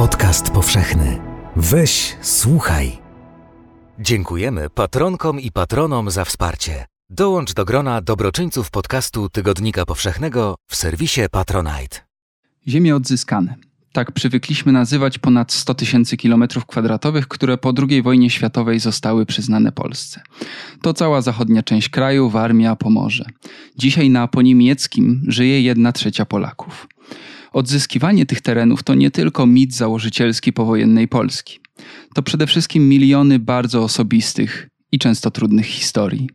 Podcast powszechny. Weź, słuchaj. Dziękujemy patronkom i patronom za wsparcie. Dołącz do grona dobroczyńców podcastu Tygodnika Powszechnego w serwisie Patronite. Ziemie odzyskane. Tak przywykliśmy nazywać ponad 100 tysięcy kilometrów kwadratowych, które po II wojnie światowej zostały przyznane Polsce. To cała zachodnia część kraju, Warmia, Pomorze. Dzisiaj na poniemieckim żyje jedna trzecia Polaków. Odzyskiwanie tych terenów to nie tylko mit założycielski powojennej Polski. To przede wszystkim miliony bardzo osobistych i często trudnych historii.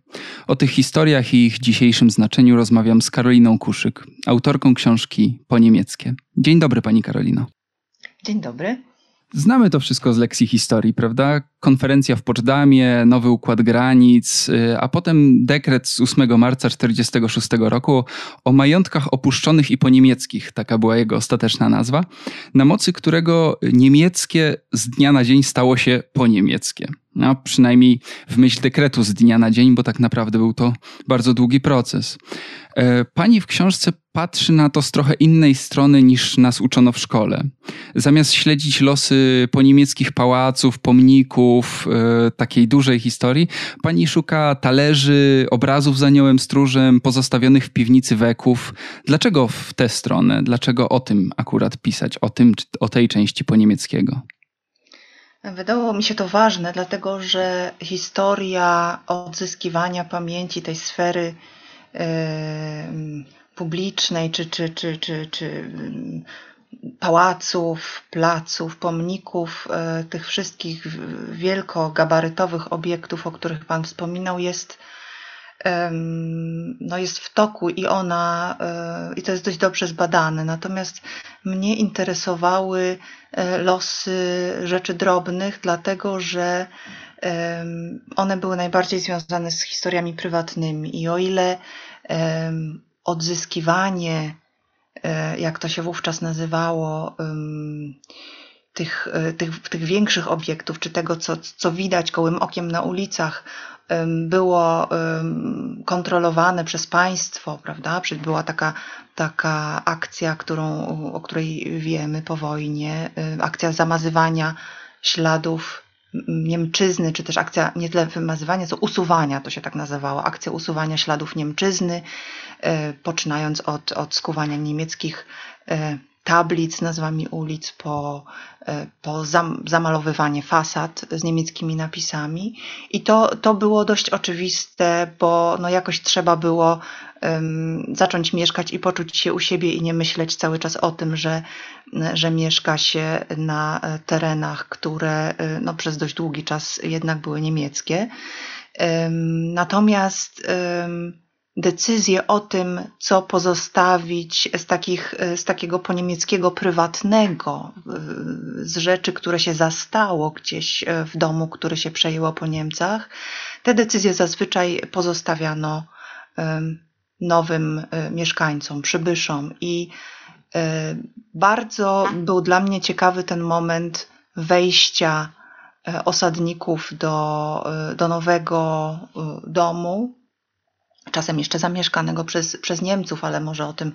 O tych historiach i ich dzisiejszym znaczeniu rozmawiam z Karoliną Kuszyk, autorką książki po niemieckie. Dzień dobry, pani Karolino. Dzień dobry. Znamy to wszystko z lekcji historii, prawda? Konferencja w Poczdamie, nowy układ granic, y, a potem dekret z 8 marca 1946 roku o majątkach opuszczonych i poniemieckich, taka była jego ostateczna nazwa, na mocy którego niemieckie z dnia na dzień stało się poniemieckie. No, przynajmniej w myśl dekretu z dnia na dzień, bo tak naprawdę był to bardzo długi proces. E, pani w książce patrzy na to z trochę innej strony niż nas uczono w szkole. Zamiast śledzić losy poniemieckich pałaców, pomników, e, takiej dużej historii, pani szuka talerzy, obrazów z aniołem stróżem, pozostawionych w piwnicy weków. Dlaczego w tę stronę? Dlaczego o tym akurat pisać? O tym, o tej części poniemieckiego? Wydało mi się to ważne, dlatego że historia odzyskiwania pamięci tej sfery publicznej, czy, czy, czy, czy, czy pałaców, placów, pomników, e, tych wszystkich wielkogabarytowych obiektów, o których Pan wspominał, jest, no jest w toku i ona, e, i to jest dość dobrze zbadane. Natomiast mnie interesowały e, losy rzeczy drobnych, dlatego że one były najbardziej związane z historiami prywatnymi. I o ile odzyskiwanie, e, jak to się wówczas nazywało, tych, e, tych, tych większych obiektów, czy tego, co, co widać gołym okiem na ulicach, było kontrolowane przez państwo, prawda? Była taka, taka akcja, którą, o której wiemy po wojnie, akcja zamazywania śladów Niemczyzny, czy też akcja nie tyle wymazywania, co usuwania, to się tak nazywało, akcja usuwania śladów Niemczyzny, e, poczynając od, od skuwania niemieckich e, tablic nazwami ulic, po, e, po zamalowywanie fasad z niemieckimi napisami. I to, to było dość oczywiste, bo no jakoś trzeba było um, zacząć mieszkać i poczuć się u siebie i nie myśleć cały czas o tym, że, że mieszka się na e, terenach, które e, no, przez dość długi czas jednak były niemieckie. Um, natomiast um, decyzję o tym, co pozostawić z, takich, z takiego poniemieckiego prywatnego, z rzeczy, które się zastało gdzieś w domu, który się przejęło po Niemcach, te decyzje zazwyczaj pozostawiano nowym e, mieszkańcom, przybyszom i bardzo był dla mnie ciekawy ten moment wejścia osadników do, do nowego domu, czasem jeszcze zamieszkanego przez, przez Niemców, ale może o tym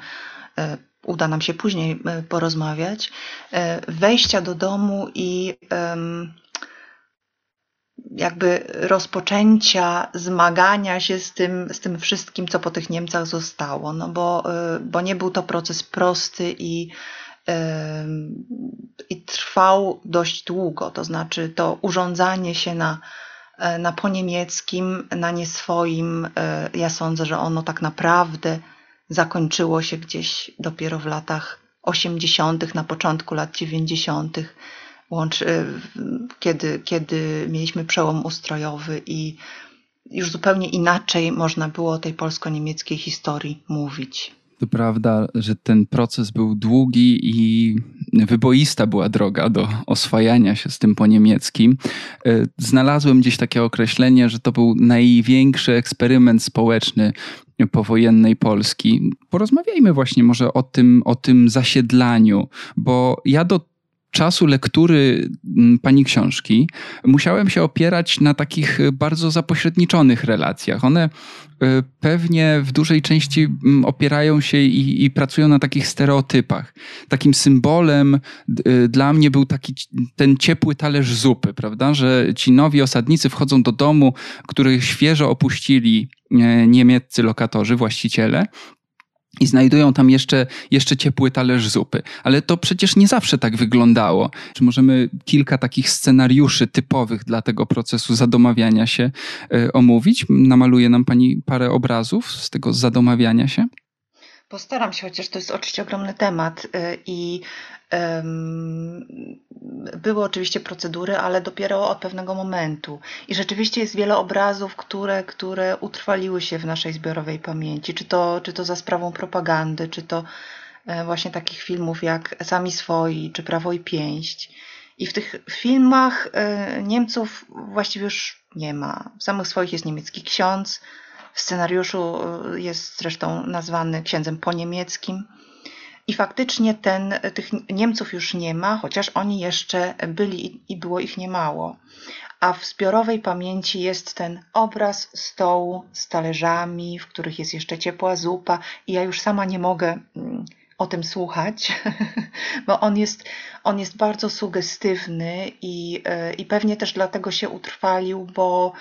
e, uda nam się później e, porozmawiać, e, wejścia do domu i jakby rozpoczęcia zmagania się z tym, z tym wszystkim, co po tych Niemcach zostało, no bo, bo nie był to proces prosty i, i trwał dość długo, to znaczy to urządzanie się na na poniemieckim, na nie swoim. E, ja sądzę, że ono tak naprawdę zakończyło się gdzieś dopiero w latach 80., na początku lat 90., łącz, kiedy, kiedy mieliśmy przełom ustrojowy i już zupełnie inaczej można było o tej polsko-niemieckiej historii mówić. To prawda, że ten proces był długi i wyboista była droga do oswajania się z tym po niemieckim. E, znalazłem gdzieś takie określenie, że to był największy eksperyment społeczny powojennej Polski. Porozmawiajmy właśnie może o tym, o tym zasiedlaniu, bo ja do czasu lektury mm, pani książki musiałem się opierać na takich y, bardzo zapośredniczonych relacjach. One y, pewnie w dużej części mm, opierają się i, i, pracują na takich stereotypach. Takim symbolem y, dla mnie był taki ten ciepły talerz zupy, prawda? Że ci nowi osadnicy wchodzą do domu, który świeżo opuścili niemieccy lokatorzy, właściciele i znajdują tam jeszcze, jeszcze ciepły talerz zupy. Ale to przecież nie zawsze tak wyglądało. Czy możemy kilka takich scenariuszy typowych dla tego procesu zadomawiania się y, omówić? Namaluje nam Pani parę obrazów z tego zadomawiania się? Postaram się, chociaż to jest oczywiście ogromny temat y, i były oczywiście procedury, ale dopiero od pewnego momentu. I rzeczywiście jest wiele obrazów, które, które utrwaliły się w naszej zbiorowej pamięci, czy to, czy to za sprawą propagandy, czy to e, właśnie takich filmów jak Sami Swoi, czy Prawo i Pięść. I w tych filmach e, Niemców właściwie już nie ma. W samych swoich jest niemiecki ksiądz, w scenariuszu e, jest zresztą nazwany księdzem po niemieckim. I faktycznie ten, tych Niemców już nie ma, chociaż oni jeszcze byli i było ich niemało. A w zbiorowej pamięci jest ten obraz stołu z talerzami, w których jest jeszcze ciepła zupa, i ja już sama nie mogę mm, o tym słuchać, bo on jest, on jest bardzo sugestywny i, e, i pewnie też dlatego się utrwalił, bo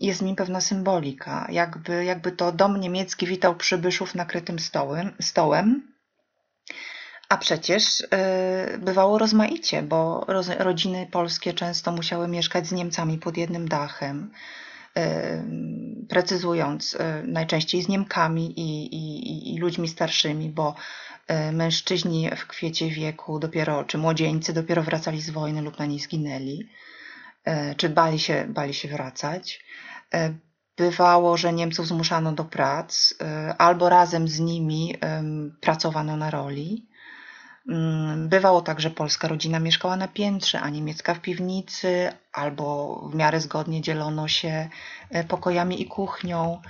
jest nim pewna symbolika. Jakby, jakby to dom niemiecki witał przybyszów nakrytym stołem, stołem a przecież y, bywało rozmaicie, bo roz, rodziny polskie często musiały mieszkać z Niemcami pod jednym dachem. Y, precyzując, y, najczęściej z Niemkami i, i, i ludźmi starszymi, bo mężczyźni w kwiecie wieku dopiero, czy młodzieńcy dopiero wracali z wojny lub na niej zginęli, czy bali się, bali się wracać. Bywało, że Niemców zmuszano do prac, albo razem z nimi pracowano na roli. Mm, bywało tak, że polska rodzina mieszkała na piętrze, a niemiecka w piwnicy, albo w miarę zgodnie dzielono się e, pokojami i kuchnią.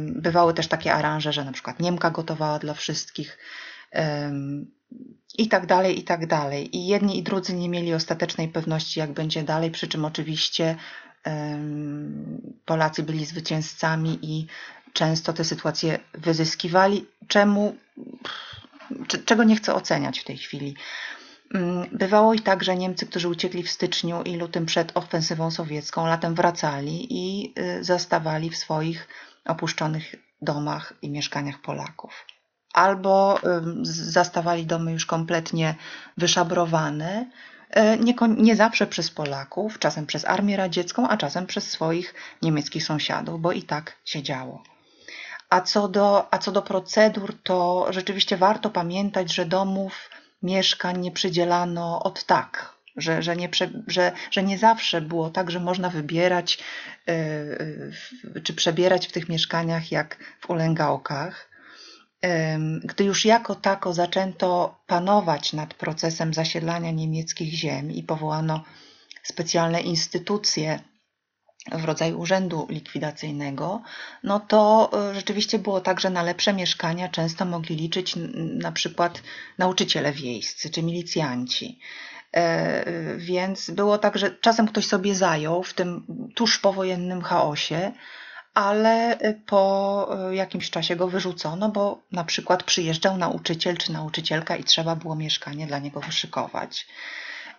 Bywały też takie aranże, że na przykład Niemka gotowała dla wszystkich i tak dalej, i tak dalej. I jedni i drudzy nie mieli ostatecznej pewności, jak będzie dalej, przy czym oczywiście Polacy byli zwycięzcami i często te sytuacje wyzyskiwali, czemu czego nie chcę oceniać w tej chwili. Mm, bywało i tak, że Niemcy, którzy uciekli w styczniu i lutym przed ofensywą sowiecką, latem wracali i y, zastawali w swoich opuszczonych domach i mieszkaniach Polaków. Albo zastawali domy już kompletnie wyszabrowane, y, nie, nie zawsze przez Polaków, czasem przez Armię Radziecką, a czasem przez swoich niemieckich sąsiadów, bo i tak się działo. A co, do, a co do procedur, to rzeczywiście warto pamiętać, że domów, mieszkań nie przydzielano od tak. Że, że, nie, że, że nie zawsze było tak, że można wybierać yy, czy przebierać w tych mieszkaniach jak w ulęgałkach. Gdy już jako tako zaczęto panować nad procesem zasiedlania niemieckich ziem i powołano specjalne instytucje w rodzaju urzędu likwidacyjnego, no to e, rzeczywiście było tak, że na lepsze mieszkania często mogli liczyć na przykład nauczyciele wiejscy czy milicjanci. E, więc było tak, że czasem ktoś sobie zajął w tym tuż powojennym chaosie, ale po e, jakimś czasie go wyrzucono, bo na przykład przyjeżdżał nauczyciel czy nauczycielka i trzeba było mieszkanie dla niego wyszykować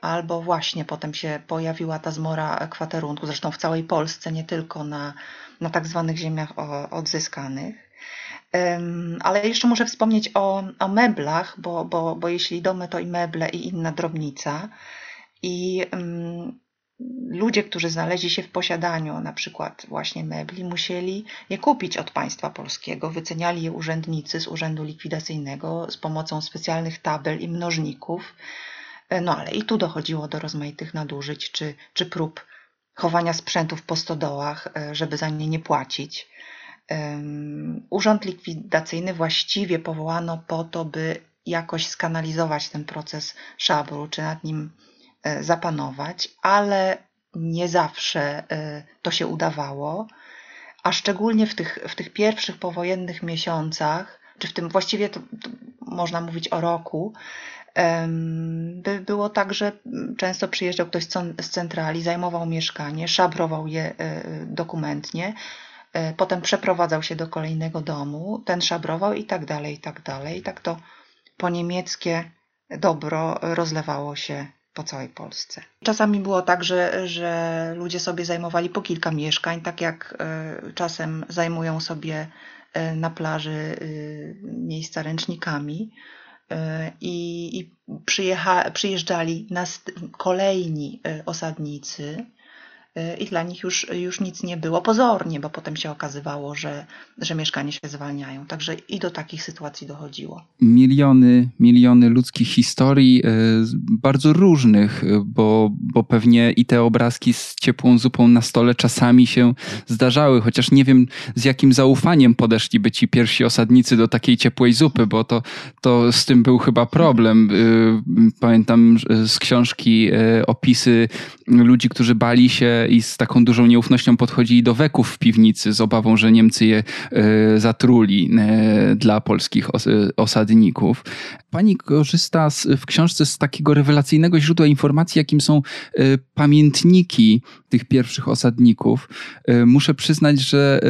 albo właśnie potem się pojawiła ta zmora kwaterunku, zresztą w całej Polsce, nie tylko na, na tak zwanych ziemiach odzyskanych. Ale jeszcze muszę wspomnieć o, o meblach, bo, bo, bo jeśli domy, to i meble, i inna drobnica. I um, ludzie, którzy znaleźli się w posiadaniu na przykład właśnie mebli, musieli je kupić od państwa polskiego. Wyceniali je urzędnicy z urzędu likwidacyjnego z pomocą specjalnych tabel i mnożników No ale i tu dochodziło do rozmaitych nadużyć, czy, czy prób chowania sprzętów po stodołach, żeby za nie nie płacić. Urząd likwidacyjny właściwie powołano po to, by jakoś skanalizować ten proces szabru, czy nad nim e, zapanować, ale nie zawsze e, to się udawało, a szczególnie w tych, w tych pierwszych powojennych miesiącach, czy w tym właściwie to, to można mówić o roku, by było tak, że często przyjeżdżał ktoś z centrali, zajmował mieszkanie, szabrował je e, dokumentnie, potem przeprowadzał się do kolejnego domu, ten szabrował i tak dalej, i tak dalej. I tak to po niemieckie dobro rozlewało się po całej Polsce. Czasami było tak, że, że ludzie sobie zajmowali po kilka mieszkań, tak jak e, czasem zajmują sobie e, na plaży e, miejsca ręcznikami. I, i przyjeżdżali nas kolejni osadnicy, i dla nich już, już nic nie było pozornie, bo potem się okazywało, że, że mieszkanie się zwalniają. Także i do takich sytuacji dochodziło. Miliony, miliony ludzkich historii, e, bardzo różnych, e, bo, bo pewnie i te obrazki z ciepłą zupą na stole czasami się zdarzały, chociaż nie wiem z jakim zaufaniem podeszliby ci pierwsi osadnicy do takiej ciepłej zupy, bo to, to z tym był chyba problem. Pamiętam z książki opisy ludzi, którzy bali się i z taką dużą nieufnością podchodzili do weków w piwnicy z obawą, że Niemcy je e, zatruli e, dla polskich osadników. Pani korzysta w książce z takiego rewelacyjnego źródła informacji, jakim są e, pamiętniki tych pierwszych osadników. Muszę przyznać, że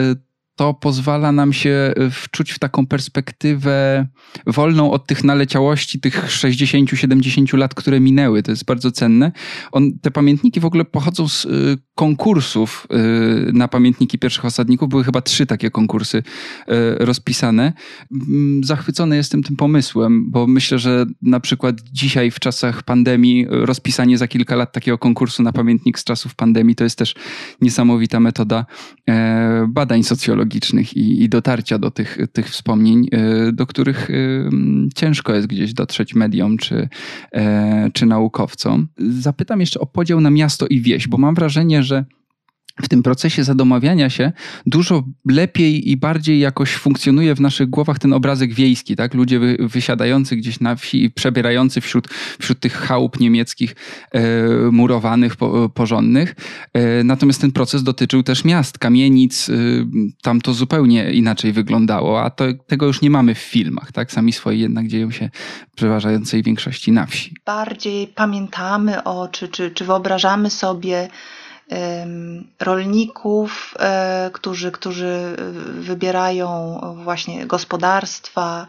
to pozwala nam się e, wczuć w taką perspektywę wolną od tych naleciałości, tych 60-70 lat, które minęły. To jest bardzo cenne. On, te pamiętniki w ogóle pochodzą z y, konkursów y, na pamiętniki pierwszych osadników. Były chyba trzy takie konkursy y, rozpisane. Mm, zachwycony jestem tym pomysłem, bo myślę, że na przykład dzisiaj w czasach pandemii rozpisanie za kilka lat takiego konkursu na pamiętnik z czasów pandemii to jest też niesamowita metoda badań socjologicznych nostalgicznych i, i dotarcia do tych, tych wspomnień, y, do których y, ciężko jest gdzieś dotrzeć mediom czy, e, czy naukowcom. Zapytam jeszcze o podział na miasto i wieś, bo mam wrażenie, że w tym procesie zadomawiania się dużo lepiej i bardziej jakoś funkcjonuje w naszych głowach ten obrazek wiejski, tak? Ludzie wy, wysiadający gdzieś na wsi i przebierający wśród, wśród tych chałup niemieckich e, murowanych, po, porządnych. E, natomiast ten proces dotyczył też miast, kamienic. E, tam to zupełnie inaczej wyglądało, a to, tego już nie mamy w filmach, tak? Sami swoje jednak dzieją się w przeważającej większości na wsi. Bardziej pamiętamy o, czy, czy, czy wyobrażamy sobie rolników, e, którzy, którzy wybierają właśnie gospodarstwa,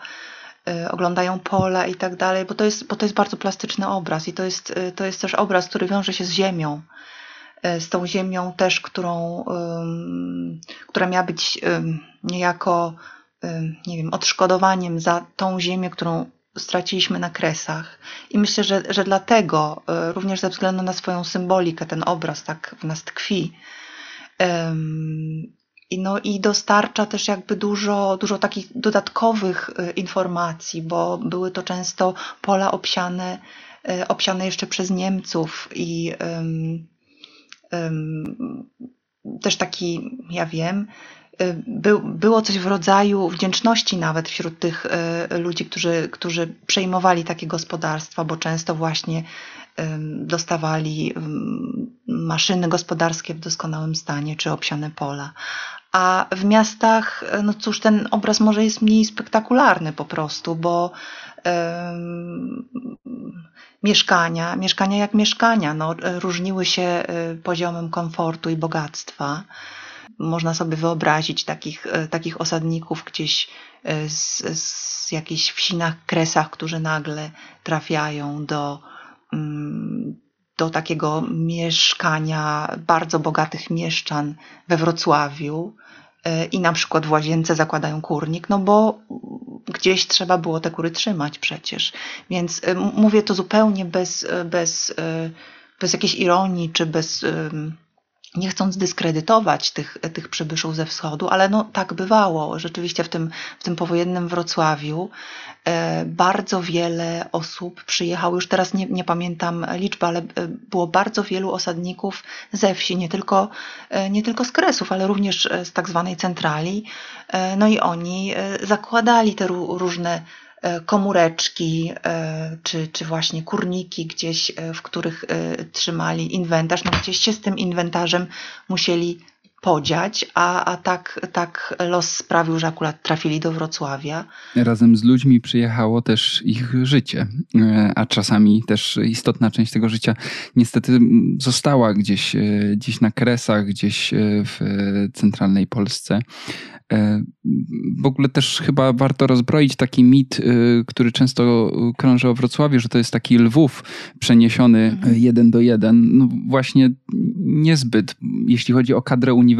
e, oglądają pola i tak dalej, bo to jest, bo to jest bardzo plastyczny obraz i to jest, e, to jest też obraz, który wiąże się z ziemią. Z tą ziemią też, którą, która miała być niejako, nie wiem, odszkodowaniem za tą ziemię, którą straciliśmy na kresach. I myślę, że, że dlatego, e, również ze względu na swoją symbolikę, ten obraz tak w nas tkwi. I, no, I dostarcza też jakby dużo, dużo takich dodatkowych e, informacji, bo były to często pola obsiane, e, obsiane jeszcze przez Niemców i um, um, też taki, ja wiem, Y, był, było coś w rodzaju wdzięczności nawet wśród tych y, ludzi, którzy, którzy przejmowali takie gospodarstwa, bo często właśnie dostawali maszyny gospodarskie w doskonałym stanie czy obsiane pola. A w miastach, no cóż, ten obraz może jest mniej spektakularny po prostu, bo um, mieszkania, mieszkania jak mieszkania, no, różniły się y, poziomem komfortu i bogactwa można sobie wyobrazić takich, e, takich osadników gdzieś e, z, z jakichś wsi na kresach, którzy nagle trafiają do, mm, do takiego mieszkania bardzo bogatych mieszczan we Wrocławiu e, i na przykład w łazience zakładają kurnik, no bo gdzieś trzeba było te kury trzymać przecież. Więc mówię to zupełnie bez, bez, bez jakiejś ironii czy bez nie chcąc dyskredytować tych, tych przybyszów ze wschodu, ale no tak bywało. Rzeczywiście w tym, w tym powojennym Wrocławiu e, bardzo wiele osób przyjechało, już teraz nie, nie pamiętam liczby, ale e, było bardzo wielu osadników ze wsi, nie tylko, e, nie tylko z Kresów, ale również z tak zwanej centrali. E, no i oni e, zakładali te różne E, komóreczki e, czy, czy właśnie kurniki gdzieś, e, w których trzymali inwentarz, no gdzieś się z tym inwentarzem musieli podziać, a, a tak, tak los sprawił, że akurat trafili do Wrocławia. Razem z ludźmi przyjechało też ich życie, a czasami też istotna część tego życia niestety została gdzieś, gdzieś na Kresach, gdzieś w centralnej Polsce. E, w ogóle też chyba warto rozbroić taki mit, e, który często krąży o Wrocławiu, że to jest taki Lwów przeniesiony mhm. jeden do jeden. No właśnie niezbyt. Jeśli chodzi o kadrę uniwersytecką,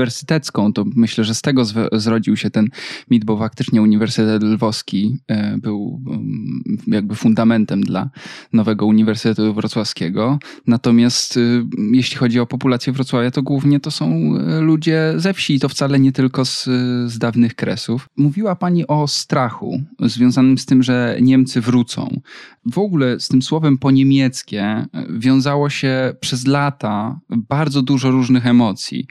to myślę, że z tego zrodził się ten mit, bo faktycznie Uniwersytet Lwowski e, był mm, jakby fundamentem dla nowego Uniwersytetu Wrocławskiego. Natomiast jeśli chodzi o populację Wrocławia, to głównie to są ludzie ze wsi i to wcale nie tylko z, z dawnych kresów. Mówiła Pani o strachu związanym z tym, że Niemcy wrócą. W ogóle z tym słowem po niemieckie wiązało się przez lata bardzo dużo różnych emocji.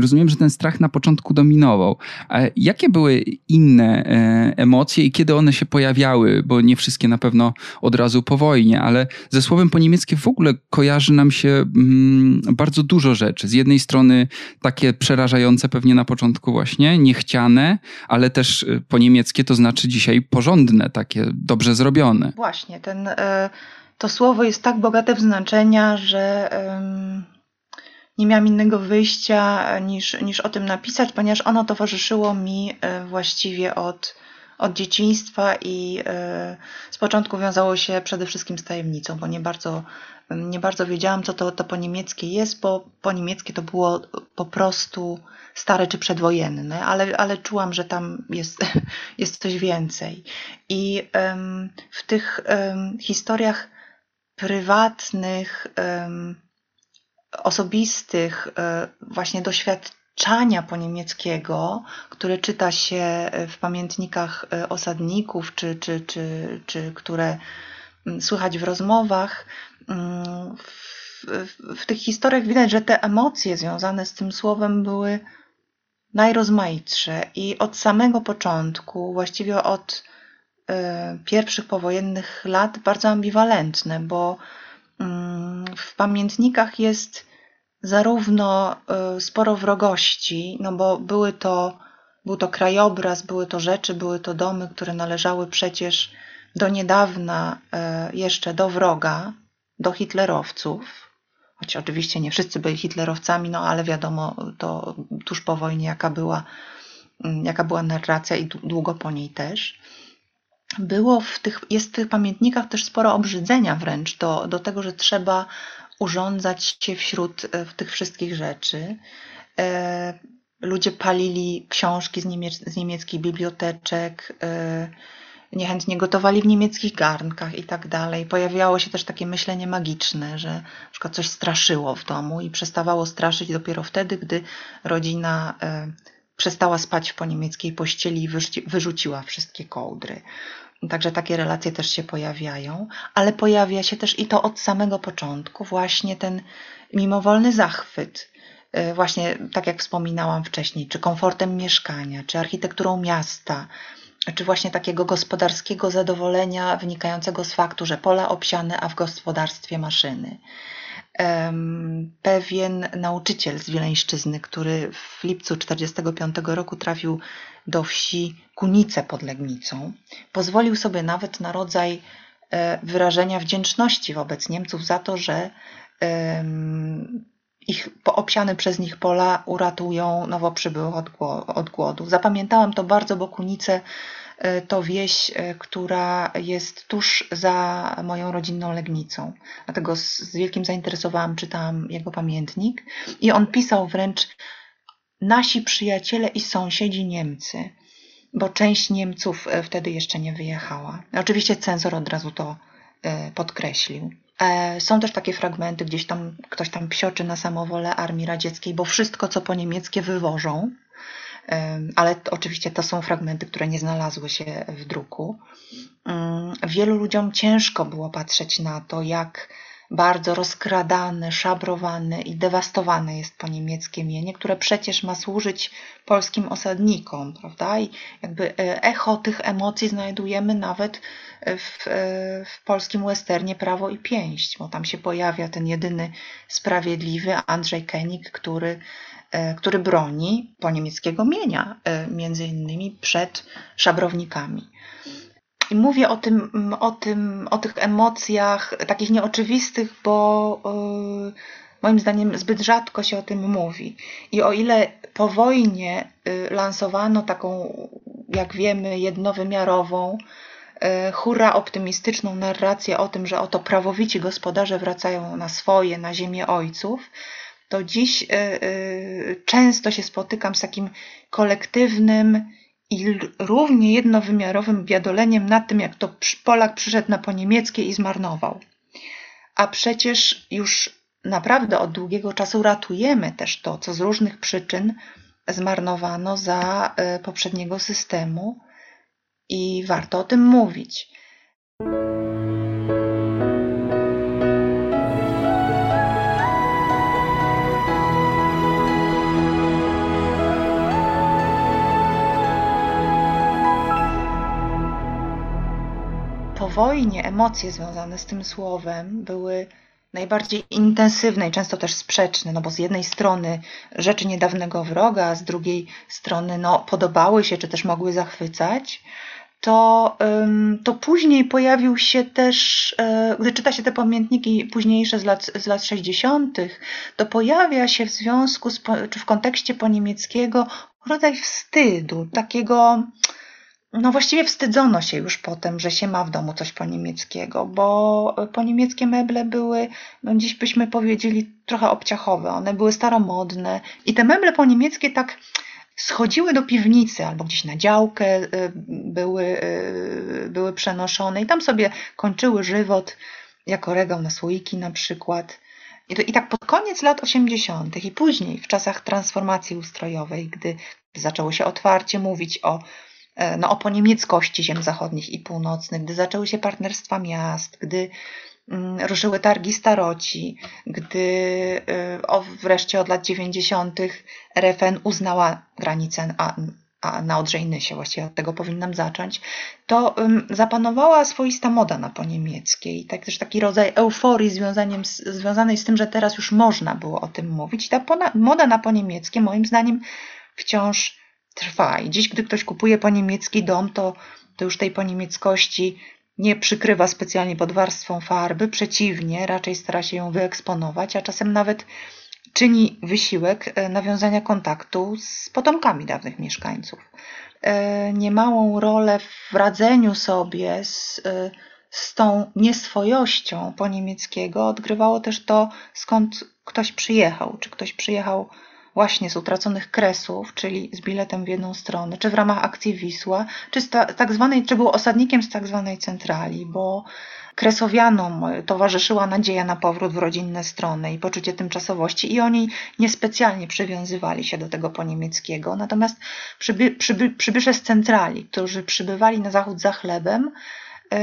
Rozumiem, że ten strach na początku dominował. A jakie były inne e, emocje i kiedy one się pojawiały? Bo nie wszystkie na pewno od razu po wojnie, ale ze słowem po niemieckie w ogóle kojarzy nam się mm, bardzo dużo rzeczy. Z jednej strony takie przerażające pewnie na początku właśnie, niechciane, ale też e, po niemieckie to znaczy dzisiaj porządne, takie dobrze zrobione. Właśnie, ten, e, to słowo jest tak bogate w znaczenia, że nie miałam innego wyjścia e, niż, niż o tym napisać, ponieważ ono towarzyszyło mi e, właściwie od, od dzieciństwa i e, z początku wiązało się przede wszystkim z tajemnicą, bo nie bardzo, nie bardzo wiedziałam, co to, to po niemieckie jest, bo po niemieckie to było po prostu stare czy przedwojenne, ale, ale czułam, że tam jest, jest coś więcej. I w tych historiach prywatnych, osobistych e, właśnie doświadczania po niemieckiego, które czyta się w pamiętnikach e, osadników, czy, czy, czy, czy które mm, słychać w rozmowach, mm, w, w, w tych historiach widać, że te emocje związane z tym słowem były najrozmaitsze i od samego początku, właściwie od y, pierwszych powojennych lat, bardzo ambiwalentne, bo w pamiętnikach jest zarówno y, sporo wrogości, no bo były to, był to krajobraz, były to rzeczy, były to domy, które należały przecież do niedawna y, jeszcze do wroga, do hitlerowców. Choć oczywiście nie wszyscy byli hitlerowcami, no ale wiadomo to tuż po wojnie, jaka była, mm, jaka była narracja i długo po niej też było w tych, jest w tych pamiętnikach też sporo obrzydzenia wręcz do, do tego, że trzeba urządzać się wśród e, tych wszystkich rzeczy. E, ludzie palili książki z, niemiec, z niemieckich biblioteczek, e, niechętnie gotowali w niemieckich garnkach i tak dalej. Pojawiało się też takie myślenie magiczne, że na przykład coś straszyło w domu i przestawało straszyć dopiero wtedy, gdy rodzina przestała spać po niemieckiej pościeli i wyrzuciła wszystkie kołdry. Także takie relacje też się pojawiają, ale pojawia się też i to od samego początku, właśnie ten mimowolny zachwyt. Y, właśnie tak jak wspominałam wcześniej, czy komfortem mieszkania, czy architekturą miasta, czy właśnie takiego gospodarskiego zadowolenia wynikającego z faktu, że pola obsiane, a w gospodarstwie maszyny. Pewien nauczyciel z Wileńszczyzny, który w lipcu 1945 roku trafił do wsi Kunice pod Legnicą, pozwolił sobie nawet na rodzaj e, wyrażenia wdzięczności wobec Niemców za to, że ich obsiane przez nich pola uratują nowo przybyłych od głodu. Zapamiętałam to bardzo, bo Kunice E, to wieś, e, która jest tuż za moją rodzinną Legnicą. Dlatego z, z wielkim zainteresowaniem czytałam jego pamiętnik i on pisał wręcz nasi przyjaciele i sąsiedzi Niemcy, bo część Niemców e, wtedy jeszcze nie wyjechała. Oczywiście cenzor od razu to podkreślił. E, są też takie fragmenty, gdzieś tam ktoś tam psioczy na samowolę armii radzieckiej, bo wszystko, co po niemieckie wywożą, ale oczywiście to są fragmenty, które nie znalazły się w druku. Mm, wielu ludziom ciężko było patrzeć na to, jak bardzo rozkradane, szabrowane i dewastowane jest po niemieckie mienie, które przecież ma służyć polskim osadnikom, prawda? I jakby e, echo tych emocji znajdujemy nawet w, e, w polskim westernie Prawo i Pięść, bo tam się pojawia ten jedyny sprawiedliwy Andrzej Kenik, który, e, który broni po niemieckiego mienia, między innymi przed szabrownikami. I mówię o tym, o tym, o tych emocjach takich nieoczywistych, bo yy, moim zdaniem zbyt rzadko się o tym mówi. I o ile po wojnie yy, lansowano taką, jak wiemy, jednowymiarową, yy, optymistyczną narrację o tym, że oto prawowici gospodarze wracają na swoje, na ziemię ojców, to dziś często się spotykam z takim kolektywnym, i równie jednowymiarowym biadoleniem nad tym, jak to Polak przyszedł na poniemieckie i zmarnował. A przecież już naprawdę od długiego czasu ratujemy też to, co z różnych przyczyn zmarnowano za e, poprzedniego systemu i warto o tym mówić. Wojnie emocje związane z tym słowem były najbardziej intensywne i często też sprzeczne, no bo z jednej strony rzeczy niedawnego wroga, a z drugiej strony no, podobały się czy też mogły zachwycać, to, to później pojawił się też, e, gdy czyta się te pamiętniki późniejsze z lat, z lat 60., to pojawia się w związku z, czy w kontekście po niemieckiego rodzaj wstydu, takiego no właściwie wstydzono się już potem, że się ma w domu coś po niemieckiego, bo po niemieckie meble były, no dziś byśmy powiedzieli, trochę obciachowe. One były staromodne i te meble po niemieckie tak schodziły do piwnicy albo gdzieś na działkę y, były, y, były przenoszone i tam sobie kończyły żywot jako regał na słoiki na przykład. I, to, I tak pod koniec lat 80. i później w czasach transformacji ustrojowej, gdy zaczęło się otwarcie mówić o no, o poniemieckości ziem zachodnich i północnych, gdy zaczęły się partnerstwa miast, gdy mm, ruszyły targi staroci, gdy e, o, wreszcie od lat 90. RFN uznała granicę a, a na Odrzejnysie, właściwie od tego powinnam zacząć, to um, zapanowała swoista moda na poniemieckie tak, też taki rodzaj euforii związaniem z, związanej z tym, że teraz już można było o tym mówić. I ta moda na poniemieckie moim zdaniem wciąż trwa. I dziś, gdy ktoś kupuje po niemiecki dom, to, to już tej po niemieckości nie przykrywa specjalnie pod warstwą farby, przeciwnie, raczej stara się ją wyeksponować, a czasem nawet czyni wysiłek e, nawiązania kontaktu z potomkami dawnych mieszkańców. E, niemałą rolę w radzeniu sobie z, e, z tą nieswojością po niemieckiego odgrywało też to, skąd ktoś przyjechał. Czy ktoś przyjechał właśnie z utraconych kresów, czyli z biletem w jedną stronę, czy w ramach akcji Wisła, czy, z ta, tak zwanej, czy był osadnikiem z tak zwanej centrali, bo Kresowianom towarzyszyła nadzieja na powrót w rodzinne strony i poczucie tymczasowości i oni niespecjalnie przywiązywali się do tego po niemieckiego. Natomiast przyby, przyby, przybysze z centrali, którzy przybywali na zachód za chlebem,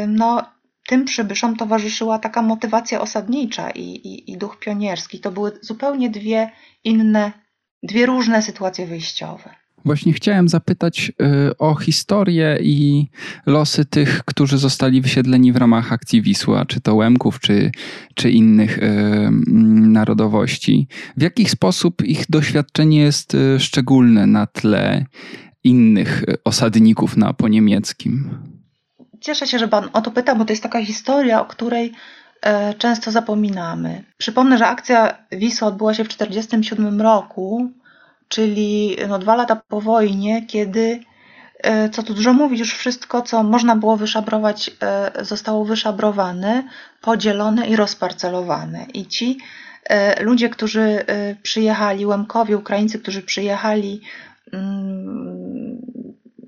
no tym przybyszom towarzyszyła taka motywacja osadnicza i, i, i duch pionierski. To były zupełnie dwie inne dwie różne sytuacje wyjściowe. Właśnie chciałem zapytać y, o historię i losy tych, którzy zostali wysiedleni w ramach akcji Wisła, czy to Łemków, czy, czy innych y, narodowości. W jaki sposób ich doświadczenie jest y, szczególne na tle innych osadników na poniemieckim? Cieszę się, że Pan o to pyta, bo to jest taka historia, o której często zapominamy. Przypomnę, że akcja Wisła odbyła się w 1947 roku, czyli no dwa lata po wojnie, kiedy, e, co tu dużo mówić, już wszystko, co można było wyszabrować, e, zostało wyszabrowane, podzielone i rozparcelowane. I ci ludzie, którzy przyjechali, Łemkowie, Ukraińcy, którzy przyjechali mm,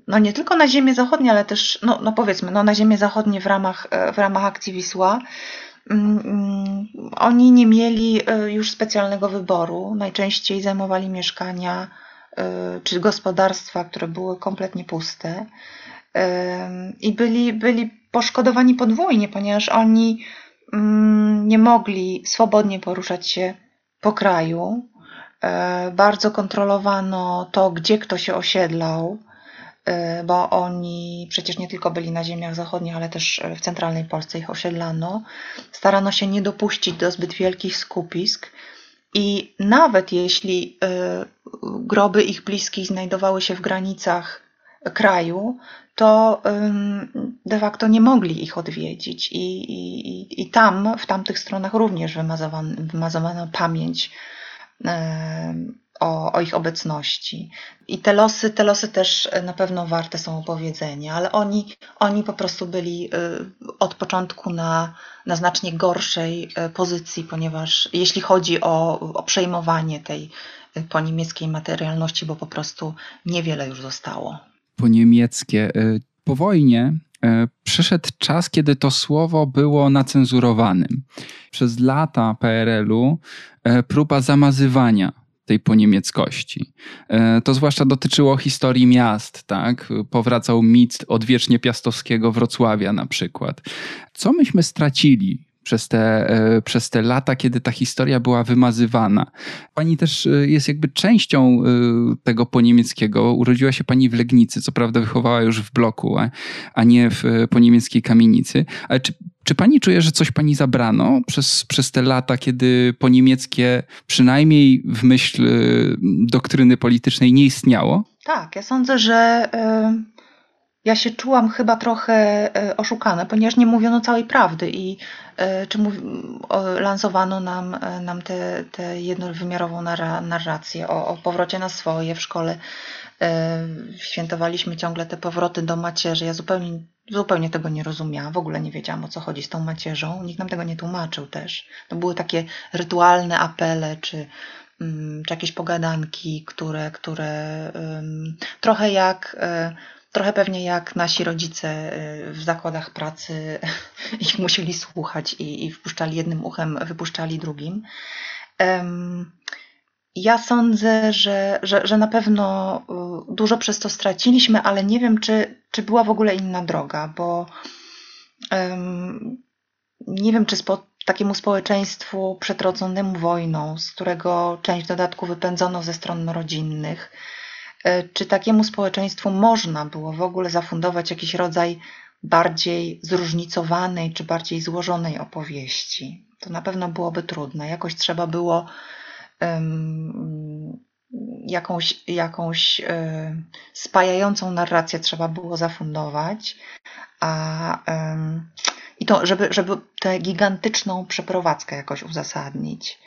no nie tylko na ziemię zachodnie, ale też, no, no powiedzmy, no na ziemię zachodnie w ramach, w ramach akcji Wisła, oni nie mieli już specjalnego wyboru. Najczęściej zajmowali mieszkania czy gospodarstwa, które były kompletnie puste. I byli, byli poszkodowani podwójnie, ponieważ oni mm, nie mogli swobodnie poruszać się po kraju. E, bardzo kontrolowano to, gdzie kto się osiedlał, e, bo oni przecież nie tylko byli na ziemiach zachodnich, ale też w centralnej Polsce ich osiedlano. Starano się nie dopuścić do zbyt wielkich skupisk. I nawet jeśli e, groby ich bliskich znajdowały się w granicach kraju, to de facto nie mogli ich odwiedzić. I, i, i tam, w tamtych stronach również wymazowano, wymazowano pamięć o, o, ich obecności. I te losy, te losy też na pewno warte są opowiedzenia, ale oni, oni po prostu byli y, od początku na, na znacznie gorszej y, pozycji, ponieważ jeśli chodzi o, o przejmowanie tej po niemieckiej materialności, bo po prostu niewiele już zostało po niemieckie. E, po wojnie e, przyszedł czas, kiedy to słowo było nacenzurowanym. Przez lata PRL-u e, próba zamazywania tej poniemieckości. To zwłaszcza dotyczyło historii miast, tak? Powracał mit odwiecznie piastowskiego Wrocławia na przykład. Co myśmy stracili przez te, e, przez te lata, kiedy ta historia była wymazywana. Pani też e, jest jakby częścią e, tego poniemieckiego. Urodziła się pani w Legnicy, co prawda wychowała już w bloku, a nie w poniemieckiej kamienicy. Ale czy, czy pani czuje, że coś pani zabrano przez, przez te lata, kiedy poniemieckie przynajmniej w myśl doktryny politycznej nie istniało? Tak, ja sądzę, że ja się czułam chyba trochę oszukana, ponieważ nie mówiono całej prawdy i E, czy mów, lansowano nam, nam tę te, te jednowymiarową narrację o, o powrocie na swoje w szkole. Świętowaliśmy ciągle te powroty do macierzy. Ja zupełnie, zupełnie tego nie rozumiałam. W ogóle nie wiedziałam o co chodzi z tą macierzą. Nikt nam tego nie tłumaczył też. To były takie rytualne apele, czy, mm, czy jakieś pogadanki, które, które trochę jak trochę pewnie jak nasi rodzice y, w zakładach pracy ich musieli słuchać i, i wpuszczali jednym uchem, wypuszczali drugim. Ja sądzę, że, że, że na pewno y, dużo przez to straciliśmy, ale nie wiem, czy, czy była w ogóle inna droga, bo um, nie wiem, czy spo, takiemu społeczeństwu przetroconnemu wojną, z którego część dodatku wypędzono ze stron rodzinnych, E, czy takiemu społeczeństwu można było w ogóle zafundować jakiś rodzaj bardziej zróżnicowanej czy bardziej złożonej opowieści. To na pewno byłoby trudne. Jakoś trzeba było jakąś, jakąś um, spajającą narrację trzeba było zafundować, a i to, żeby, żeby tę gigantyczną przeprowadzkę jakoś uzasadnić.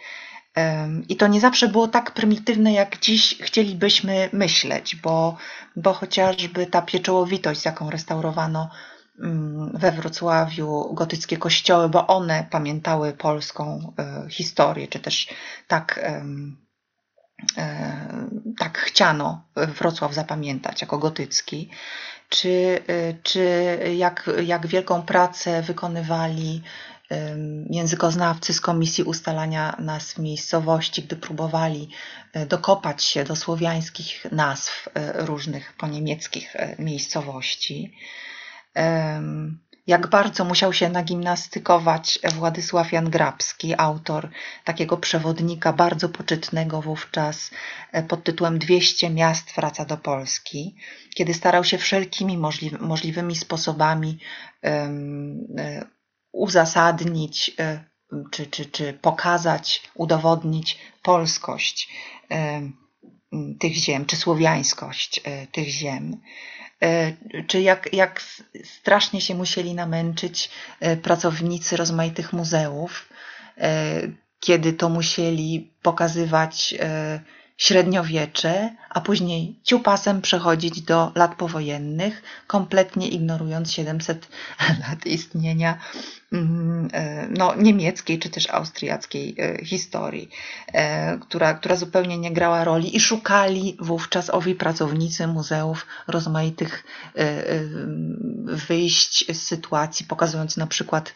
I to nie zawsze było tak prymitywne, jak dziś chcielibyśmy myśleć, bo, bo chociażby ta pieczołowitość, jaką restaurowano we Wrocławiu gotyckie kościoły, bo one pamiętały polską e, historię, czy też tak, e, tak chciano Wrocław zapamiętać jako gotycki, czy, e, czy jak, jak wielką pracę wykonywali językoznawcy z Komisji Ustalania Nazw Miejscowości, gdy próbowali dokopać się do słowiańskich nazw różnych poniemieckich miejscowości. Jak bardzo musiał się nagimnastykować Władysław Jan Grabski, autor takiego przewodnika bardzo poczytnego wówczas pod tytułem 200 miast wraca do Polski, kiedy starał się wszelkimi możliwymi sposobami uzasadnić e, czy, czy, czy pokazać, udowodnić polskość e, tych ziem, czy słowiańskość e, tych ziem. Czy jak, jak strasznie się musieli namęczyć pracownicy rozmaitych muzeów, kiedy to musieli pokazywać średniowiecze, a później ciupasem przechodzić do lat powojennych, kompletnie ignorując 700 lat istnienia mm, e, no, niemieckiej czy też austriackiej e, historii, e, która, która zupełnie nie grała roli i szukali wówczas owi pracownicy muzeów rozmaitych wyjść z sytuacji, pokazując na przykład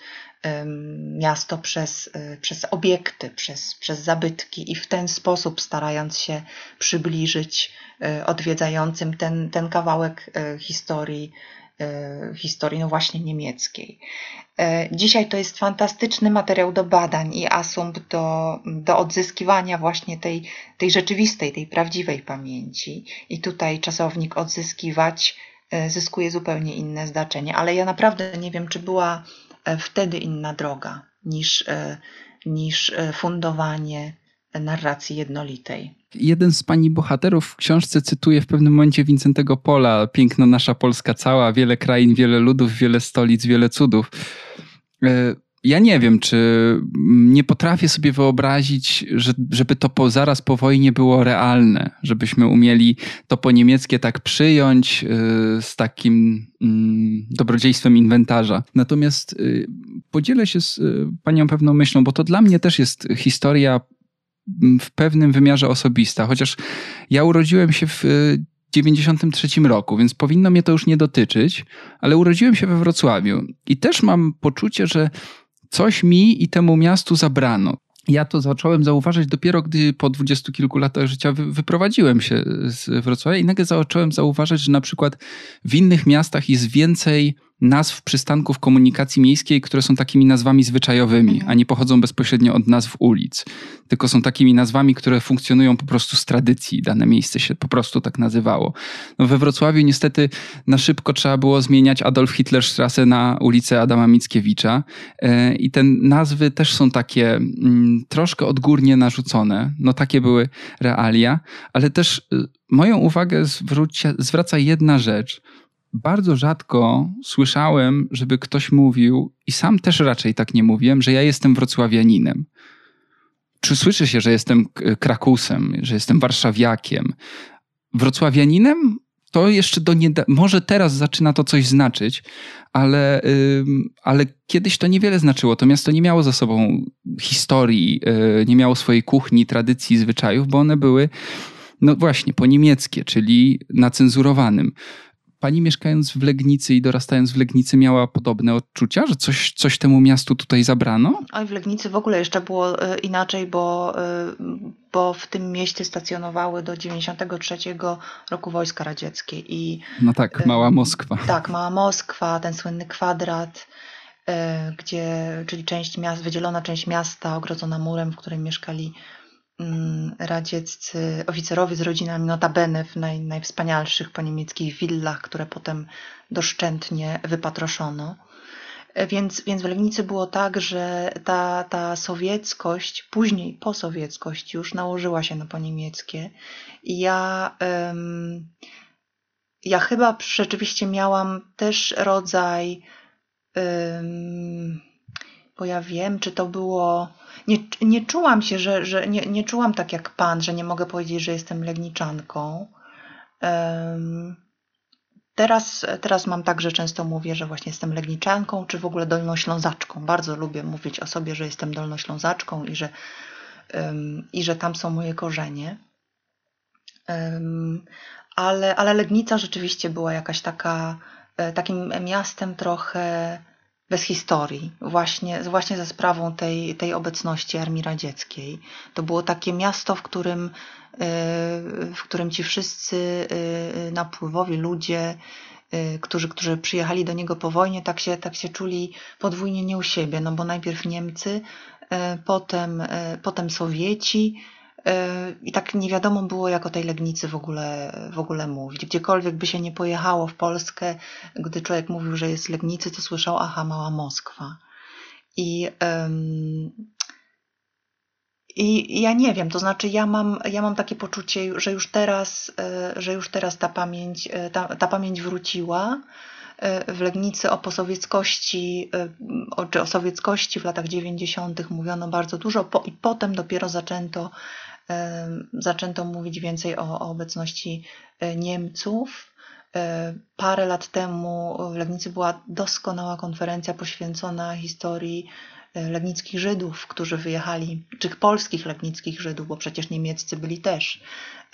miasto przez, przez obiekty, przez, przez zabytki i w ten sposób starając się przybliżyć e, odwiedzającym ten, ten kawałek e, historii, historii no właśnie niemieckiej. Dzisiaj to jest fantastyczny materiał do badań i asumpt do, do odzyskiwania właśnie tej, tej rzeczywistej, tej prawdziwej pamięci. I tutaj czasownik odzyskiwać zyskuje zupełnie inne znaczenie. Ale ja naprawdę nie wiem, czy była E, wtedy inna droga niż, e, niż e, fundowanie narracji jednolitej. Jeden z pani bohaterów w książce cytuje w pewnym momencie Wincentego Pola: Piękna nasza Polska cała, wiele krain, wiele ludów, wiele stolic, wiele cudów ja nie wiem, czy nie potrafię sobie wyobrazić, że, żeby to po, zaraz po wojnie było realne, żebyśmy umieli to po niemieckie tak przyjąć y, z takim y, dobrodziejstwem inwentarza. Natomiast y, podzielę się z panią pewną myślą, bo to dla mnie też jest historia w pewnym wymiarze osobista, chociaż ja urodziłem się w 93 roku, więc powinno mnie to już nie dotyczyć, ale urodziłem się we Wrocławiu i też mam poczucie, że coś mi i temu miastu zabrano. Ja to zacząłem zauważać dopiero, gdy po dwudziestu kilku latach życia wyprowadziłem się z Wrocławia i nagle zacząłem zauważać, że na przykład w innych miastach jest więcej nazw przystanków komunikacji miejskiej, które są takimi nazwami zwyczajowymi, mhm. a nie pochodzą bezpośrednio od nazw ulic, tylko są takimi nazwami, które funkcjonują po prostu z tradycji. Dane miejsce się po prostu tak nazywało. No we Wrocławiu niestety na szybko trzeba było zmieniać Adolf Hitlerstrasse na ulicę Adama Mickiewicza e, i te nazwy też są takie mm, troszkę odgórnie narzucone. No takie były realia, ale też y, moją uwagę zwraca jedna rzecz – bardzo rzadko słyszałem, żeby ktoś mówił, i sam też raczej tak nie mówiłem, że ja jestem wrocławianinem. Czy słyszy się, że jestem krakusem, że jestem warszawiakiem? Wrocławianinem? To jeszcze do nieda- może teraz zaczyna to coś znaczyć, ale, yy, ale kiedyś to niewiele znaczyło. To miasto nie miało za sobą historii, yy, nie miało swojej kuchni, tradycji, zwyczajów, bo one były, no właśnie, po niemieckie, czyli na cenzurowanym. Pani mieszkając w Legnicy i dorastając w Legnicy miała podobne odczucia, że coś, coś temu miastu tutaj zabrano? Oj, w Legnicy w ogóle jeszcze było e, inaczej, bo, e, bo w tym mieście stacjonowały do 93 roku wojska radzieckie. I, no tak, Mała Moskwa. Tak, Mała Moskwa, ten słynny kwadrat, e, gdzie, czyli część miast, wydzielona część miasta ogrodzona murem, w którym mieszkali radzieccy oficerowie z rodzinami notabene w naj, najwspanialszych po niemieckich willach, które potem doszczętnie wypatroszono. E, więc, więc w Legnicy było tak, że ta, ta sowieckość, później posowieckość już nałożyła się na poniemieckie. I ja, um, ja chyba rzeczywiście miałam też rodzaj, um, bo ja wiem, czy to było nie, nie czułam się, że, że nie, nie czułam tak jak pan, że nie mogę powiedzieć, że jestem legniczanką. Um, teraz, teraz mam tak, że często mówię, że właśnie jestem legniczanką, czy w ogóle dolnoślązaczką. Bardzo lubię mówić o sobie, że jestem dolnoślązaczką i że, um, i że tam są moje korzenie. Um, ale, ale Legnica rzeczywiście była jakaś taka, e, takim miastem trochę bez historii, właśnie, właśnie za sprawą tej, tej obecności Armii Radzieckiej. To było takie miasto, w którym, e, w którym ci wszyscy e, napływowi ludzie, e, którzy, którzy przyjechali do niego po wojnie, tak się, tak się czuli podwójnie nie u siebie, no bo najpierw Niemcy, potem, potem Sowieci, i tak nie wiadomo było, jak o tej Legnicy w ogóle, w ogóle mówić. Gdziekolwiek by się nie pojechało w Polskę, gdy człowiek mówił, że jest Legnicy, to słyszał, aha, mała Moskwa. I, um, i ja nie wiem, to znaczy ja mam, ja mam takie poczucie, że już teraz, e, że już teraz ta pamięć, e, ta, ta pamięć wróciła e, w Legnicy o posowieckości, czy o sowieckości w latach 90. mówiono bardzo dużo po, i potem dopiero zaczęto zaczęto mówić więcej o, o obecności Niemców. Parę lat temu w Legnicy była doskonała konferencja poświęcona historii legnickich Żydów, którzy wyjechali, czy polskich legnickich Żydów, bo przecież niemieccy byli też,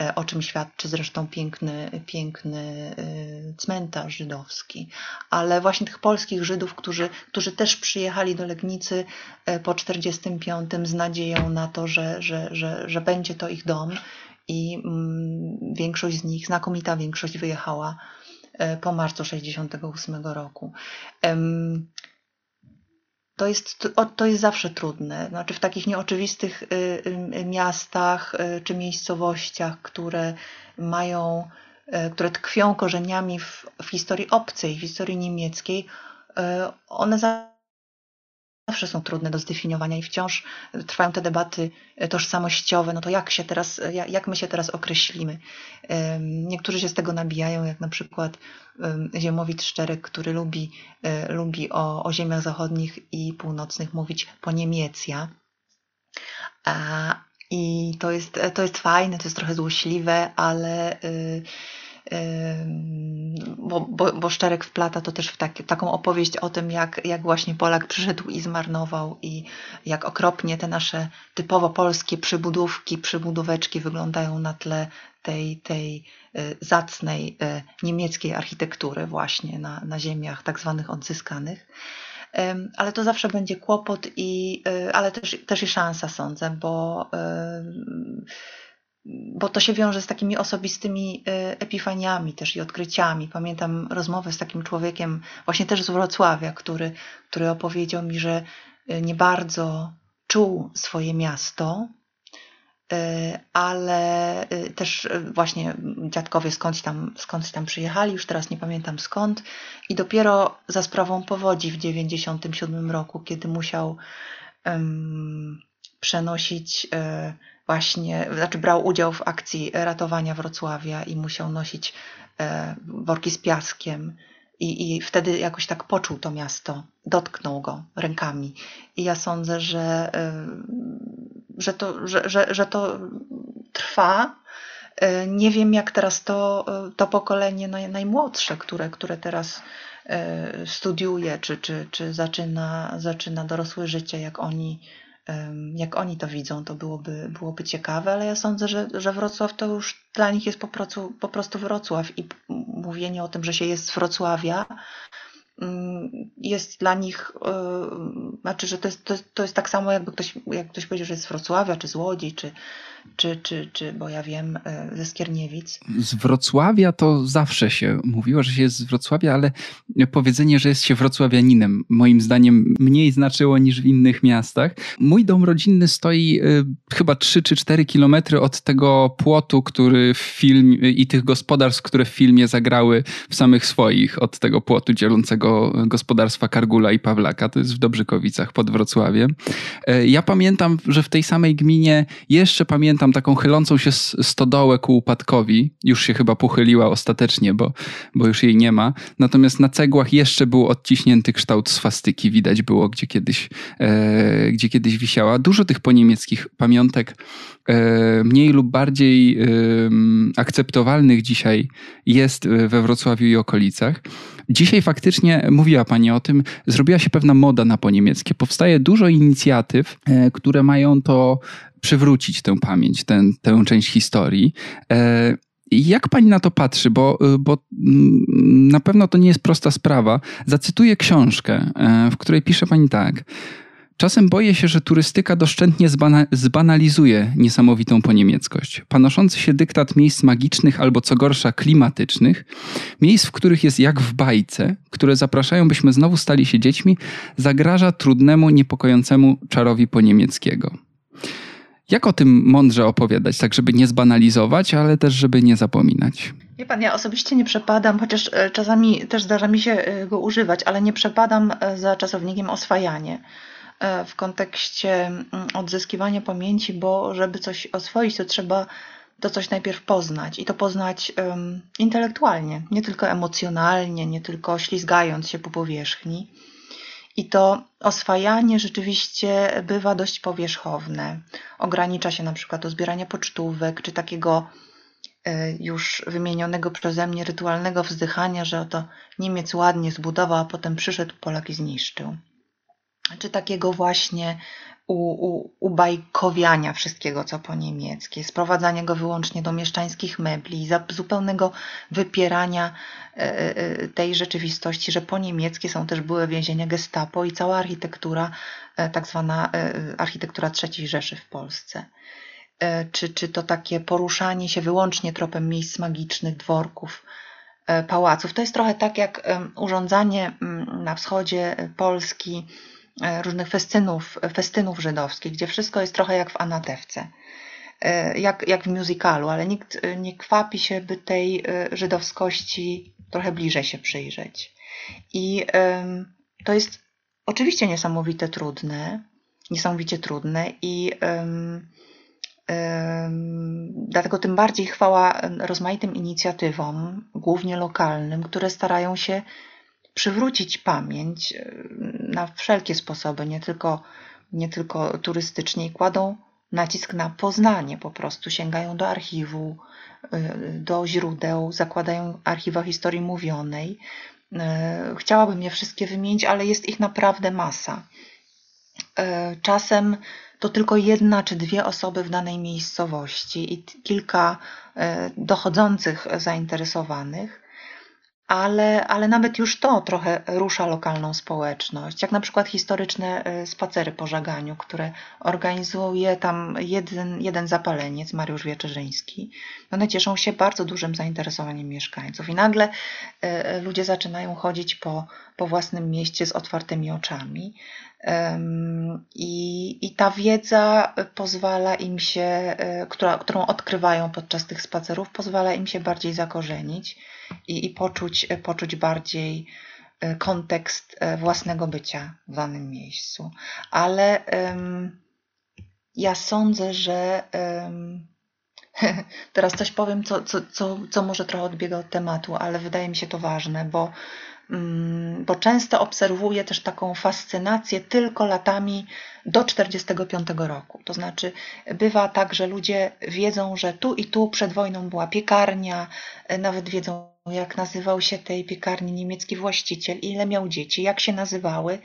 e, o czym świadczy zresztą piękny, piękny e, cmentarz żydowski. Ale właśnie tych polskich Żydów, którzy, którzy też przyjechali do Legnicy e, po 45 z nadzieją na to, że, że, że, że będzie to ich dom i mm, większość z nich, znakomita większość wyjechała po marcu 68 roku to jest, to jest zawsze trudne. Znaczy w takich nieoczywistych y, y, miastach y, czy miejscowościach, które mają, które tkwią korzeniami w, w historii obcej, w historii niemieckiej, one zawsze są trudne do zdefiniowania i wciąż trwają te debaty tożsamościowe, no to jak się teraz, jak my się teraz określimy? Niektórzy się z tego nabijają, jak na przykład Ziemowit Szczerek, który lubi, e, lubi o, o ziemiach zachodnich i północnych mówić po niemiecja. I to jest, to jest fajne, to jest trochę złośliwe, ale bo, bo, bo Szczerek wplata to też w tak, taką opowieść o tym, jak, jak właśnie Polak przyszedł i zmarnował i jak okropnie te nasze typowo polskie przybudówki, przybudóweczki wyglądają na tle tej, tej e, zacnej e, niemieckiej architektury właśnie na, na ziemiach tak zwanych odzyskanych. Ale to zawsze będzie kłopot, i, e, ale też, też i szansa, sądzę, bo bo to się wiąże z takimi osobistymi e, epifaniami też i odkryciami. Pamiętam rozmowę z takim człowiekiem, właśnie też z Wrocławia, który, który opowiedział mi, że e, nie bardzo czuł swoje miasto, e, ale też właśnie dziadkowie skądś tam, skądś tam przyjechali, już teraz nie pamiętam skąd, i dopiero za sprawą powodzi w 97 roku, kiedy musiał um, przenosić właśnie, znaczy brał udział w akcji ratowania Wrocławia i musiał nosić e, worki z piaskiem. I, I wtedy jakoś tak poczuł to miasto, dotknął go rękami. I ja sądzę, że, e, że, to, że, że, że to trwa. E, nie wiem, jak teraz to, to pokolenie najmłodsze, które, które teraz studiuje, czy, czy, czy zaczyna, zaczyna dorosłe życie, jak oni jak oni to widzą, to byłoby, byłoby ciekawe, ale ja sądzę, że, że Wrocław to już dla nich jest po prostu, po prostu Wrocław i mówienie o tym, że się jest z Wrocławia, jest dla nich, yy, znaczy, że to jest, to, to jest tak samo, jakby ktoś, jak ktoś powiedział, że jest z Wrocławia, czy z Łodzi, czy, czy, czy, czy bo ja wiem, e, ze Skierniewic. Z Wrocławia to zawsze się mówiło, że się jest z Wrocławia, ale powiedzenie, że jest się wrocławianinem, moim zdaniem mniej znaczyło niż w innych miastach. Mój dom rodzinny stoi y, chyba 3 czy 4 kilometry od tego płotu, który w filmie i tych gospodarstw, które w filmie zagrały w samych swoich, od tego płotu dzielącego gospodarstwa Kargula i Pawlaka. To jest w Dobrzykowicach pod Wrocławiem. Y, ja pamiętam, że w tej samej gminie jeszcze pamiętam taką chylącą się stodołę ku upadkowi. Już się chyba pochyliła ostatecznie, bo, bo już jej nie ma. Natomiast na cegłach jeszcze był odciśnięty kształt swastyki. Widać było, gdzie kiedyś, e, gdzie kiedyś wisiała. Dużo tych poniemieckich pamiątek e, mniej lub bardziej e, akceptowalnych dzisiaj jest we Wrocławiu i okolicach. Dzisiaj faktycznie mówiła Pani o tym, zrobiła się pewna moda na poniemieckie. Powstaje dużo inicjatyw, e, które mają to przywrócić tę pamięć, tę, tę część historii. E, jak pani na to patrzy? Bo, y, bo mm, na pewno to nie jest prosta sprawa. Zacytuję książkę, e, w której pisze pani tak. Czasem boję się, że turystyka doszczętnie zbana zbanalizuje niesamowitą poniemieckość. Panoszący się dyktat miejsc magicznych albo co gorsza klimatycznych, miejsc, w których jest jak w bajce, które zapraszają, byśmy znowu stali się dziećmi, zagraża trudnemu, niepokojącemu czarowi poniemieckiego. Jak o tym mądrze opowiadać, tak żeby nie zbanalizować, ale też żeby nie zapominać? Wie pan, ja osobiście nie przepadam, chociaż e, czasami też zdarza mi się e, go używać, ale nie przepadam e, za czasownikiem oswajanie w kontekście mm, odzyskiwania pamięci, bo żeby coś oswoić, to trzeba to coś najpierw poznać i to poznać um, intelektualnie, nie tylko emocjonalnie, nie tylko ślizgając się po powierzchni. I to oswajanie rzeczywiście bywa dość powierzchowne. Ogranicza się na przykład do zbierania pocztówek, czy takiego e, już wymienionego przeze mnie rytualnego wzdychania, że oto Niemiec ładnie zbudował, a potem przyszedł Polak i zniszczył. Czy takiego właśnie u, u, ubajkowiania wszystkiego, co po niemieckie, sprowadzania go wyłącznie do mieszczańskich mebli, zupełnego wypierania e, e, tej rzeczywistości, że po niemieckie są też były więzienia gestapo i cała architektura, e, tak zwana architektura III Rzeszy w Polsce. Czy, czy to takie poruszanie się wyłącznie tropem miejsc magicznych, dworków, pałaców. To jest trochę tak jak urządzanie mm, na wschodzie Polski, E, różnych festynów, festynów żydowskich, gdzie wszystko jest trochę jak w Anatewce, e, jak, jak w musicalu, ale nikt e, nie kwapi się, by tej żydowskości trochę bliżej się przyjrzeć. I to jest oczywiście niesamowite trudne, niesamowicie trudne i dlatego tym bardziej chwała rozmaitym inicjatywom, głównie lokalnym, które starają się przywrócić pamięć e, na wszelkie sposoby, nie tylko, nie tylko turystycznie i kładą nacisk na poznanie po prostu, sięgają do archiwu, e, do źródeł, zakładają archiwa historii mówionej. E, chciałabym je wszystkie wymienić, ale jest ich naprawdę masa. Czasem to tylko jedna czy dwie osoby w danej miejscowości i kilka dochodzących zainteresowanych ale, ale nawet już to trochę rusza lokalną społeczność. Jak na przykład historyczne e, spacery po żaganiu, które organizuje tam jeden, jeden zapaleniec, Mariusz Wieczerzyński. One cieszą się bardzo dużym zainteresowaniem mieszkańców i nagle e, ludzie zaczynają chodzić po, po własnym mieście z otwartymi oczami. I, I ta wiedza pozwala im się, e, która, którą odkrywają podczas tych spacerów, pozwala im się bardziej zakorzenić i, i poczuć, poczuć bardziej e, kontekst e, własnego bycia w danym miejscu. Ale um, ja sądzę, że um, teraz coś powiem, co, co, co, co może trochę odbiega od tematu, ale wydaje mi się to ważne, bo bo często obserwuję też taką fascynację tylko latami do 45 roku. To znaczy, bywa tak, że ludzie wiedzą, że tu i tu przed wojną była piekarnia, e, nawet wiedzą, jak nazywał się tej piekarni niemiecki właściciel, ile miał dzieci, jak się nazywały,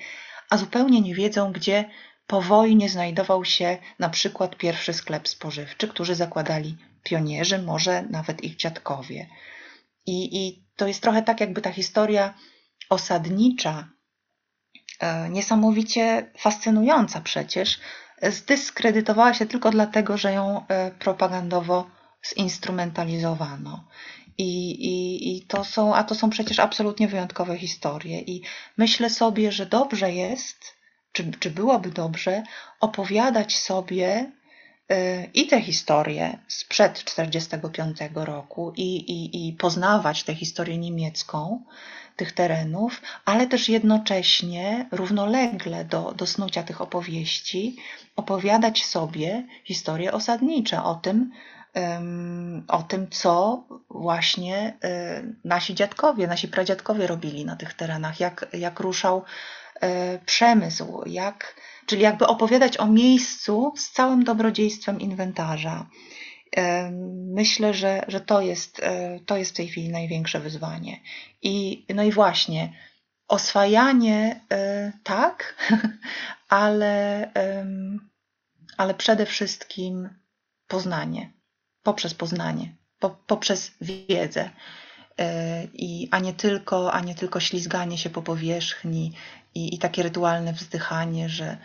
a zupełnie nie wiedzą, gdzie po wojnie znajdował się na przykład pierwszy sklep spożywczy, który zakładali pionierzy, może nawet ich dziadkowie. I, I to jest trochę tak, jakby ta historia osadnicza, e, niesamowicie fascynująca przecież, zdyskredytowała się tylko dlatego, że ją e, propagandowo zinstrumentalizowano. I, i, I to są, a to są przecież absolutnie wyjątkowe historie. I myślę sobie, że dobrze jest, czy, czy byłoby dobrze, opowiadać sobie i tę historię sprzed 1945 roku i, i, i poznawać tę historię niemiecką, tych terenów, ale też jednocześnie równolegle do, do snucia tych opowieści opowiadać sobie historie osadnicze o tym, o tym, co właśnie e, nasi dziadkowie, nasi pradziadkowie robili na tych terenach, jak, jak ruszał e, przemysł, jak, czyli jakby opowiadać o miejscu z całym dobrodziejstwem inwentarza. Myślę, że, że to, jest, e, to jest w tej chwili największe wyzwanie. I, no i właśnie, oswajanie e, tak, ale, ale przede wszystkim poznanie, poprzez poznanie, po, poprzez wiedzę. E, I, a, nie tylko, a nie tylko ślizganie się po powierzchni i, i takie rytualne wzdychanie, że,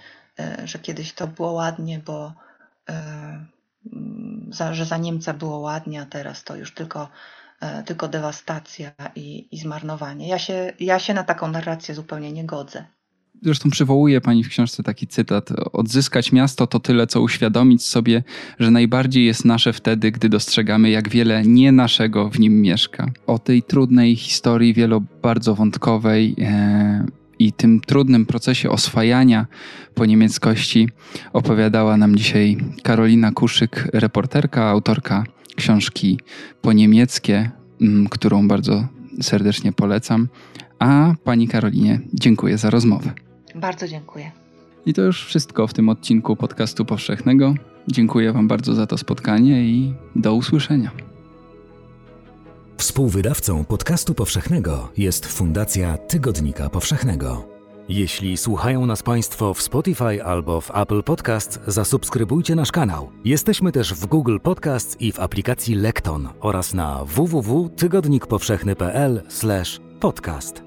że kiedyś to było ładnie, bo za, że za Niemca było ładnie, a teraz to już tylko, e, tylko dewastacja i, i zmarnowanie. Ja się, ja się na taką narrację zupełnie nie godzę. Zresztą przywołuje pani w książce taki cytat: Odzyskać miasto to tyle, co uświadomić sobie, że najbardziej jest nasze wtedy, gdy dostrzegamy, jak wiele nie naszego w nim mieszka. O tej trudnej historii, wielo bardzo wątkowej, e, i tym trudnym procesie oswajania po niemieckości opowiadała nam dzisiaj Karolina Kuszyk, reporterka, autorka książki po niemieckie, mm, którą bardzo serdecznie polecam. A pani Karolinie dziękuję za rozmowę. Bardzo dziękuję. I to już wszystko w tym odcinku podcastu powszechnego. Dziękuję Wam bardzo za to spotkanie i do usłyszenia. Współwydawcą podcastu powszechnego jest Fundacja Tygodnika Powszechnego. Jeśli słuchają nas Państwo w Spotify albo w Apple Podcast, zasubskrybujcie nasz kanał. Jesteśmy też w Google Podcast i w aplikacji Lekton oraz na www.tygodnikpowszechny.pl/podcast.